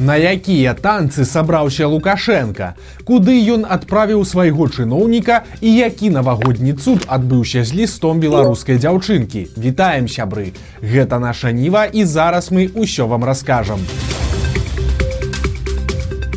На якія танцы сабраўся Лукашенко, куды ён адправіў свайго чыноўніка і які навагодні цуд адбыўся з лістом беларускай дзяўчынкі. Вітаем сябры. Гэта наша ніва і зараз мы ўсё вам раскажам.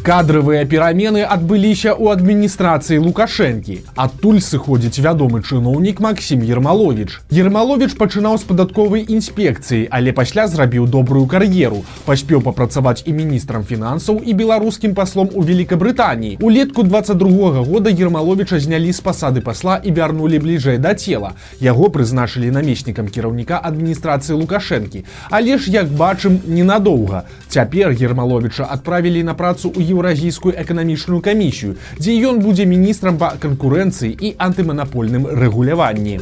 Кадравыя перамены адбыліся ў адміністрацыі Лукашэнкі. Адтуль сыходзіць вядомы чыноўнік Максім Ермалович. Ермалович пачынаў з падатковай інспекцыі, але пасля зрабіў добрую кар'еру. Паспеў папрацаваць і міністрам фінансаў і беларускім паслом у Великабрытаніі. Улетку 22 года Ермаловича знялі з пасады пасла і вярнулі бліжэй да цела. Яго прызначылі намеснікам кіраўніка адміністрацыі Лукашэнкі. Але ж як бачым ненадоўга. Цяпер Ермаловича адправілі на працу ў еўразійскую эканамічную камісію, дзе ён будзе міністрам па канкурэнцыі і антыманапольным рэгуляванні.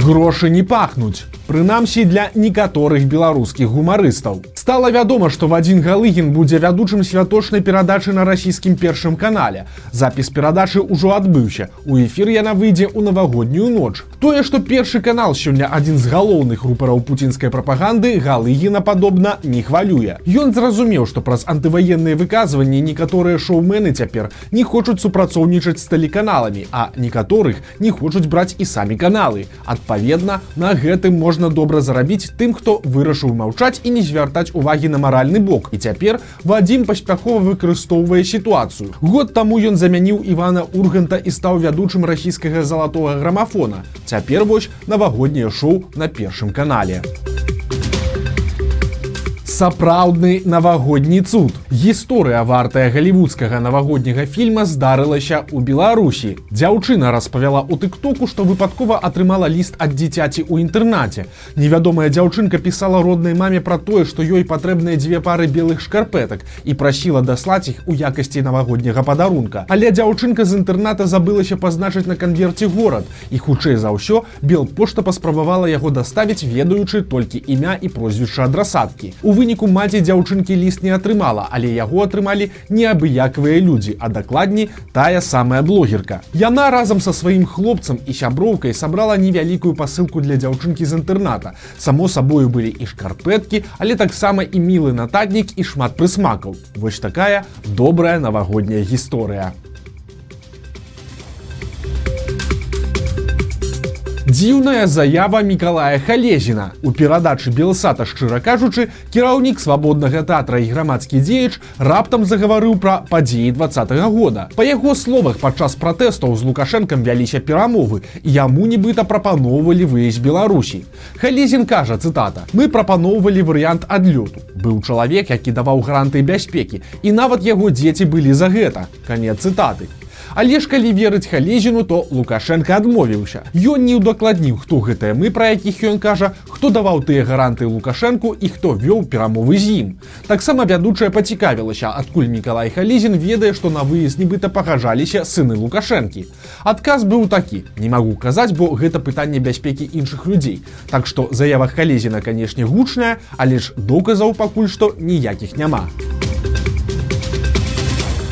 Грошы не пахнуць. Прынамсі для некаторых беларускіх гумарыстаў. Стала вядома, што Вадзін Галыгін будзе вядучым святочнай перадачы на расійскім першым канале. Запіс перадачы ўжо адбыўся. У эфір яна выйдзе ў навагоднюю ноч. Тое, што першы канал сёння адзін з галоўных рупараў пуцінскай прапаганды Галыгіна падобна не хвалюе. Ён зразумеў, што праз антываенныя выказванні некаторыя шоумены цяпер не хочуць супрацоўнічаць з тэлеканаламі, а некаторых не хочуць браць і самі каналы. Адпаведна, на гэтым можна добра зарабіць тым, хто вырашыў маўчаць і не звяртаць увагі на маральны бок. І цяпер Вадзім паспяхова выкарыстоўвае сітуацыю. Год таму ён замяніў Івана Урганта і стаў вядучым расійскага залатога грамафона. Цяпер вось навагодняе шоу на першым канале сапраўдны навагодні цуд. Гісторыя вартая галівудскага навагодняга фільма здарылася ў Беларусі. Дзяўчына распавяла ў тыктоку, што выпадкова атрымала ліст ад дзіцяці ў інтэрнаце. Невядомая дзяўчынка пісала роднай маме пра тое, што ёй патрэбныя дзве пары белых шкарпетак і прасіла даслаць іх у якасці навагодняга падарунка. Але дзяўчынка з інтэрната забылася пазначыць на канверце горад і хутчэй за ўсё бел пошта паспрабавала яго даставіць ведаючы толькі імя і прозвішча адрасаткі. У выніку выніку маці дзяўчынкі ліст не атрымала, але яго атрымалі неабыякавыя людзі, а дакладней тая самая блогерка. Яна разам са сваім хлопцам і сяброўкай сабрала невялікую пасылку для дзяўчынкі з інтэрната. Само сабою былі і шкарпэткі, але таксама і мілы нататнік і шмат прысмакаў. Вось такая добрая навагодняя гісторыя. Дзіўная заява Миколая Халезіна. У перадачы Белсата шчыра кажучы, кіраўнік свабоднага тэатра і грамадскі дзеяч раптам загаварыў пра падзеі два -го года. Па яго словах падчас пратэстаў з лукашэнкам вяліся перамовы яму нібыта прапаноўвалі выезд Беларусі. Халезін кажа цытата: мы прапаноўвалі варыянт адлёту. Быў чалавек, які даваў гаранты бяспекі і нават яго дзеці былі за гэта. канец цытаты. Але ж калі верыць халезіну то лукашенко адмовіўся. Ён не ўдакладніў хто гэтыя мы пра якіх ён кажа хто даваў тыя гаранты лукашэнку і хто вёў перамовы з ім. Таксама вядучая пацікавілася адкуль мікалай халезін ведае што на выезд нібыта пагажаліся сыны лукашэнкі. Адказ быў такі не магу казаць бо гэта пытанне бяспекі іншых людзей. Так што заява халезіна канешне гучная але ж доказаў пакуль што ніякіх няма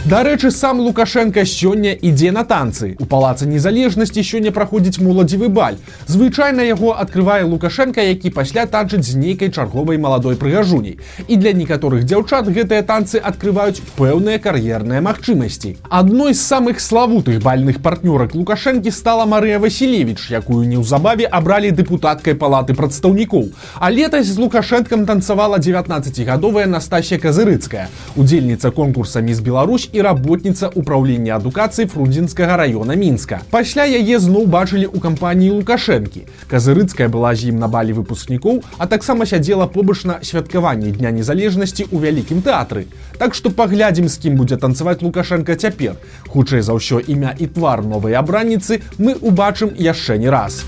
Дарэчы, сам Лукашенко сёння ідзе на танцы. У палацы незалежнасці сёння праходзіць моладзевы баль. Звычайна яго адкрывае Лукашенко, які пасля танчыць з нейкай чарговай маладой прыгажуняй. І для некаторых дзяўчат гэтыя танцы адкрываюць пэўныя кар'ерныя магчымасці. Адной з самых славутых бальных партнёрак Лукашэнкі стала Марыя Васілевич, якую неўзабаве абралі дэпутаткай палаты прадстаўнікоў. А летась з Лукашэнкам танцавала 19гадовая Настасія Казырыцкая, удзельніца конкурса міс Беларусь і работніца ўправлення адукацыі фрудзінскага района мінска. Пасля яе зноў бачылі ў кампаніі лукашэнкі. Казырыцкая была з ім на балі выпускнікоў а таксама сядзела побач на святкаванні дня незалежнасці ў вялікім тэатры. Так што паглядзім з кім будзе танцаваць лукашенко цяпер. Хутчэй за ўсё імя і твар новай абранніцы мы убачым яшчэ не раз.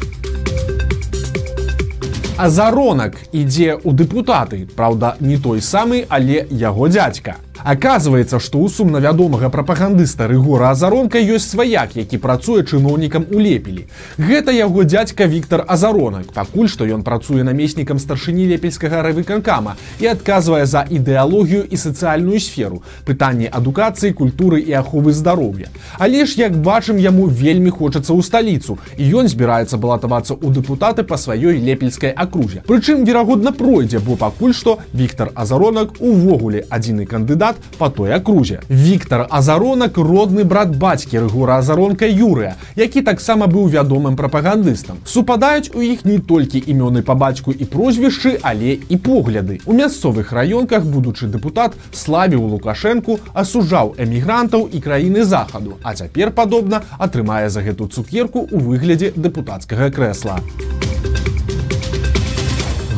А заронак ідзе ў дэпутаты Праўда не той самы але яго дядзька Аказваецца, што ў сумна вядомага прапагандыста рыгора азаронка ёсць сваяк, які працуе чыноўнікам у лепелі. Гэта яго дядзька Віктор Азаронак, пакуль што ён працуе намеснікам старшыні лепельскага равыканкама і адказвае за ідэалогію і сацыяльную сферу, пытанні адукацыі, культуры і аховы здароўя. Але ж як бачым яму вельмі хочацца ў сталіцу і ён збіраецца балатавацца ў дэпутаты па сваёй лепельскай акрузе. Прычым верагодна пройдзе, бо пакуль што Віктор Азаронак увогуле адзіны кандыдат па той акрузе. Віктор Азаронак родны брат бацькі рэгура азаронка Юрыя, які таксама быў вядомым прапагандыстам. Супадаюць у іх не толькі імёны па бацьку і прозвішчы, але і погляды. У мясцовых раёнках будучы дэпутат славіў лукашэнку, асужаў эмігрантаў і краіны захаду, а цяпер падобна атрымае за гэту цукерку ў выглядзе дэпутацкага крэсла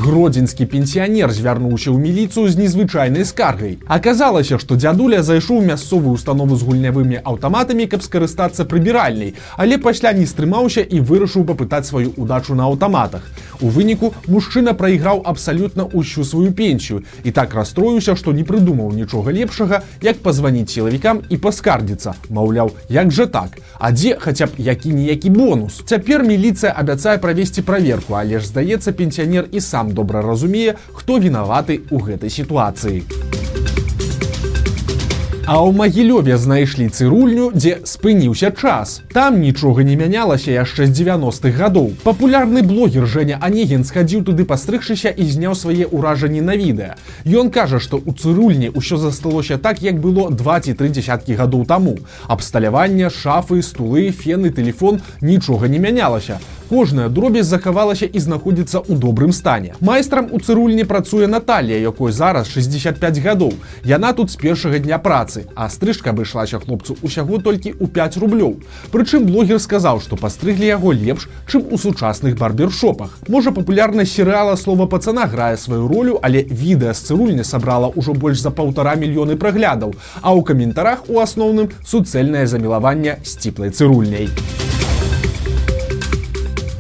гродзенскі пенсіянер звярнуўся ў міліцыю з незвычайнай скаргай. Аказалася, што дзядуля зайшоў мясцовую установу з гульнявымі аўтаматамі, каб скарыстацца прыбіральнай, але пасля не стрымаўся і вырашыў папытаць сваю удачу на аўтаматах. У выніку мужчына прайграў абсалютна ўсю сваю пенсію і так расстроіўся, што не прыдумаў нічога лепшага, як пазваніць сілавікам і паскардзіцца, маўляў, як жа так, А дзе хаця б які-ніякі бонус. Цяпер міліцыя абяцае правесці праверку, але ж здаецца пенсіянер і сам добра разумее, хто вінаваты ў гэтай сітуацыі. А ў магілёве знайшлі цырульню, дзе спыніўся час. Там нічога не мянялася яшчэ з 90-х гадоў. Папулярны блогер Жня Анегін схадзіў туды пастрыгшыся і зняў свае ўражанні на відэа. Ён кажа, што ў цырульні ўсё засталося так, як было два ці тры дзясяткі гадоў таму. Абсталяванне, шафы, стулы, фены, телефон нічога не мянялася кожная дробязь захавалася і знаходзіцца ў добрым стане. Майстрам у цырульні працуе Наталія, якой зараз 65 гадоў. Яна тут з першага дня працы, а стрыжка абышлася хлопцу ўсяго толькі ў 5 рублёў. Прычым блогер сказаў, што пастрыглі яго лепш, чым у сучасных барбершопах. Можа папулярнасць серыяла слова пацана грае сваю ролю, але відэа з цырульні сабрала ўжо больш за паўтара мільёны праглядаў, а ў каментарах у асноўным суцэльнае замілаванне сціплай цырульняй.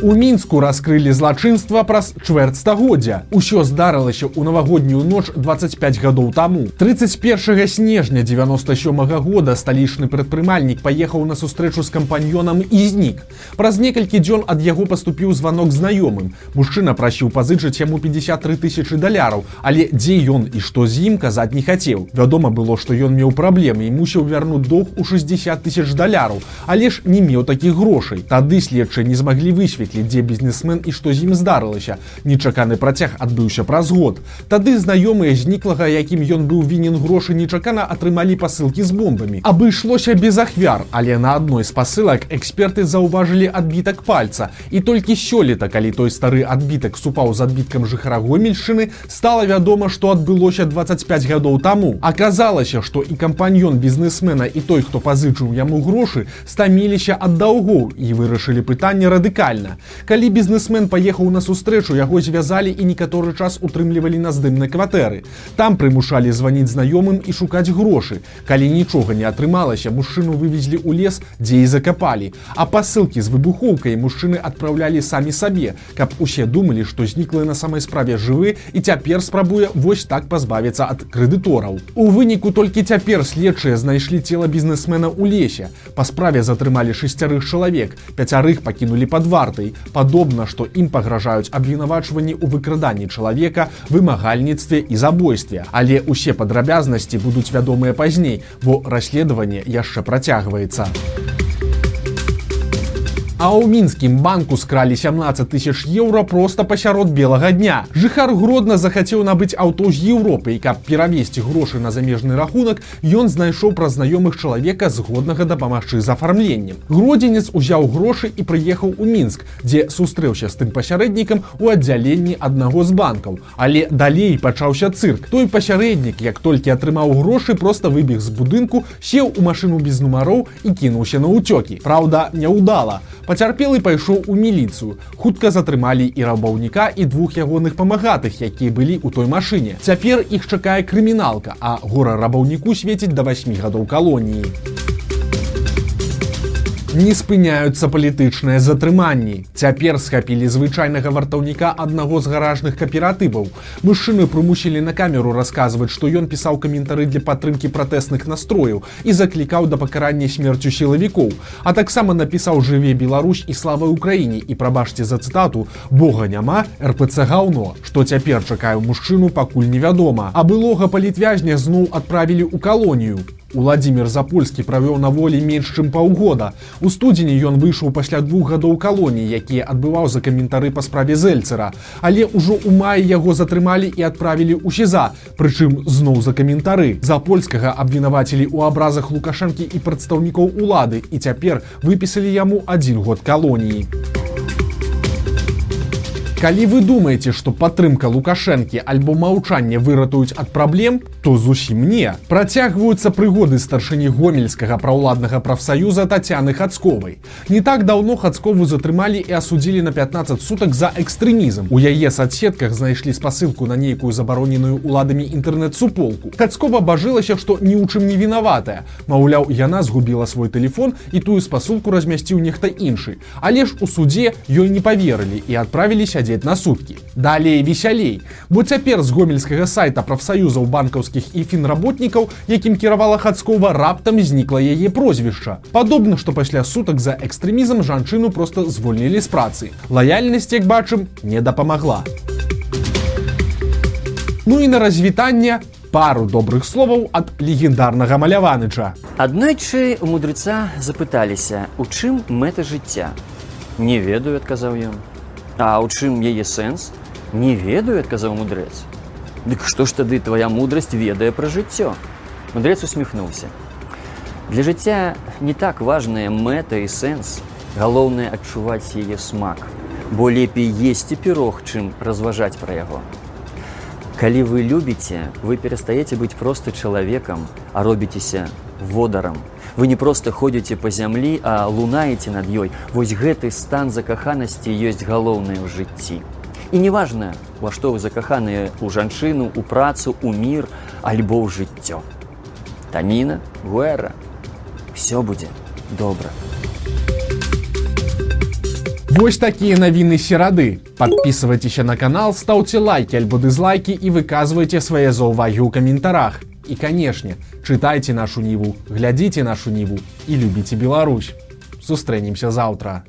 У мінску раскрылі злачынства праз чвэрць стагоддзя. Усё здарылася ў навагоднюю ноч 25 гадоў таму. 31 снежня 97 -го года сталічны прадпрымальнік паехаў на сустрэчу з кампаньёнам і знік. Праз некалькі дзён ад яго паступіў званок знаёмым. Мужчына прасіў пазычыць яму 53 тысячи даляраў, але дзе ён і што з ім казаць не хацеў. Вядома было, што ён меў праблемы і мусіў вярнуць доўг у 60 тысяч даляраў, але ж не меў такіх грошай. Тады следчы не змаглі высветліць высветліць дзе бізнесмен і што з ім здарылася. Нечаканы працяг адбыўся праз год. Тады знаёмыя зніклага якім ён быў вінен грошы нечакана атрымалі пасылкі з бомбамі. Абышлося без ахвяр але на адной з пасылак эксперты заўважылі адбітак пальца. І толькі сёлета калі той стары адбітак супаў з адбіткам жыхара гомельшчыны стала вядома што адбылося 25 гадоў таму. Аказалася што і кампаньён бізнесмена і той хто пазычыў яму грошы стаміліся ад даўгоў і вырашылі пытанне радыкальна калі бізнесмен паехаў на сустрэчу яго звязалі і некаторы час утрымлівалі на здымнай кватэры. Там прымушалі званіць знаёмым і шукаць грошы. Калі нічога не атрымалася мужчыну вывезлі ў лес дзе і закапалі. А пасылкі з выбухоўкай мужчыны адпраўлялі самі сабе каб усе думалі што зніклы на самай справе жывы і цяпер спрабуе вось так пазбавіцца ад крэдытораў. У выніку толькі цяпер следчыя знайшлі цела бізнесмена ў лесе. Па справе затрымалі шесцярых чалавек. Пяцярых пакінулі пад вартай падобна што ім пагражаюць абвінавачванні ў выкраданні чалавека вымагальніцтве і забойстве. Але ўсе падрабязнасці будуць вядомыя пазней бо расследаванне яшчэ працягваецца А ў мінскім банку скралі 17 тысяч еўра просто пасярод белага дня. Жыхар гродна захацеў набыць аўто з Еўропы і каб перавесці грошы на замежны рахунак, ён знайшоў пра знаёмых чалавека згоднага дапамагчы з афармленнем. Гродзенец узяў грошы і прыехаў у мінск, дзе сустрэўся з тым пасярэднікам у аддзяленні аднаго з банкаў. Але далей пачаўся цырк. Той пасярэднік, як толькі атрымаў грошы, просто выбег з будынку, сеў у машыну без нумароў і кінуўся на ўцёкі. Праўда, няўдала пацярпелы пайшоў у міліцыю. Хутка затрымалі і рабаўніка і двух ягоных памагатых якія былі ў той машыне. Цяпер іх чакае крыміналка а гора рабаўніку свеціць да 8 гадоў калоніі Не спыняюцца палітычныя затрыманні. Цяпер схапілі звычайнага вартаўніка аднаго з гаражных кааператываў. Мужчыны прымусілі на камеру расказваць, што ён пісаў каментары для падтрымкі пратэсных настрояў і заклікаў да пакарання смерцю сілавікоў. А таксама напісаў жыве Беларусь і слава ўкраіне і прабачце за цытату Бога няма РПЦ гаўно, што цяпер чакаю мужчыну пакуль невядома. А былога палітвязня зноў адправілі ў калонію. Владимир Запольскі правёў на волі менш чым паўгода. У студзені ён выйшаў пасля двух гадоў калоній, якія адбываў за каментары па справе зельцера. Але ўжо ў маі яго затрымалі і адправілі ў сеза, прычым зноў за каментары. Запольскага абвінавацілі ў абразах лукашэнкі і прадстаўнікоў улады і цяпер выпісалі яму адзін год калоніі. Калі вы думаеце, што падтрымка лукашэнкі альбо маўчанне выратуюць ад праблем, то зусім не. Працягваюцца прыгоды старшыні гомельскага праўладнага прафсаюза татяны хацковай. Не так даўно хацкову затрымалі і асудзілі на 15 сутак за экстрэмізм. У яе садсетках знайшлі спасылку на нейкую забароненую уладамі інтэрнэт-суполку. Хацкова бажылася, што ні ў чым не вінаватая. Маўляў, яна згубіла свой телефон і тую спасылку размясціў нехта іншы. Але ж у суде ёй не поверылі і адправілі сядзець сядзець на суткі. Далей весялей. Бо цяпер з гомельскага сайта прафсаюзаў банкаўскіх і фінработнікаў, якім кіравала хацкова раптам знікла яе прозвішча. Падобна, што пасля сутак за экстрэмізм жанчыну просто звольнілі з працы. Лаяльнасць, як бачым, не дапамагла. Ну і на развітанне пару добрых словаў ад легендарнага маляваныча. Аднойчы у мудрыца запыталіся, у чым мэта жыцця. Не ведаю, адказаў ён. А ў чым яе сэнс? Не ведаю, адказаў мудрэц. Дык што ж тады твоя мудрасць ведае пра жыццё. Мудрэц усміхнуўся. Для жыцця не так важная мэта і сэнс. Галоўнае адчуваць яе смак, бо лепей есці пірог, чым разважаць пра яго. Калі вы любіце, вы перастаеце быць проста чалавекам, а робіцеся водарам. Вы не проста ходзіце па зямлі, а лунаеце над ёй. Вось гэты стан закаханасці ёсць галоўнае ў жыцці. І неважна, ва што вы закаханыя ў жанчыну, у працу, у мір, альбо ў жыццё. Таніна, гуэра, все будзе добра. Вось такія навіны серады. Подписывайтеся на канал, стаўце лайки альбо дызлайки і выказвайце свае заўвагі ў каментарах. І канешне, чытайце нашу ніву, глядзіце нашу ніву і любіце Беларусь. Сустрэнемся заўтра.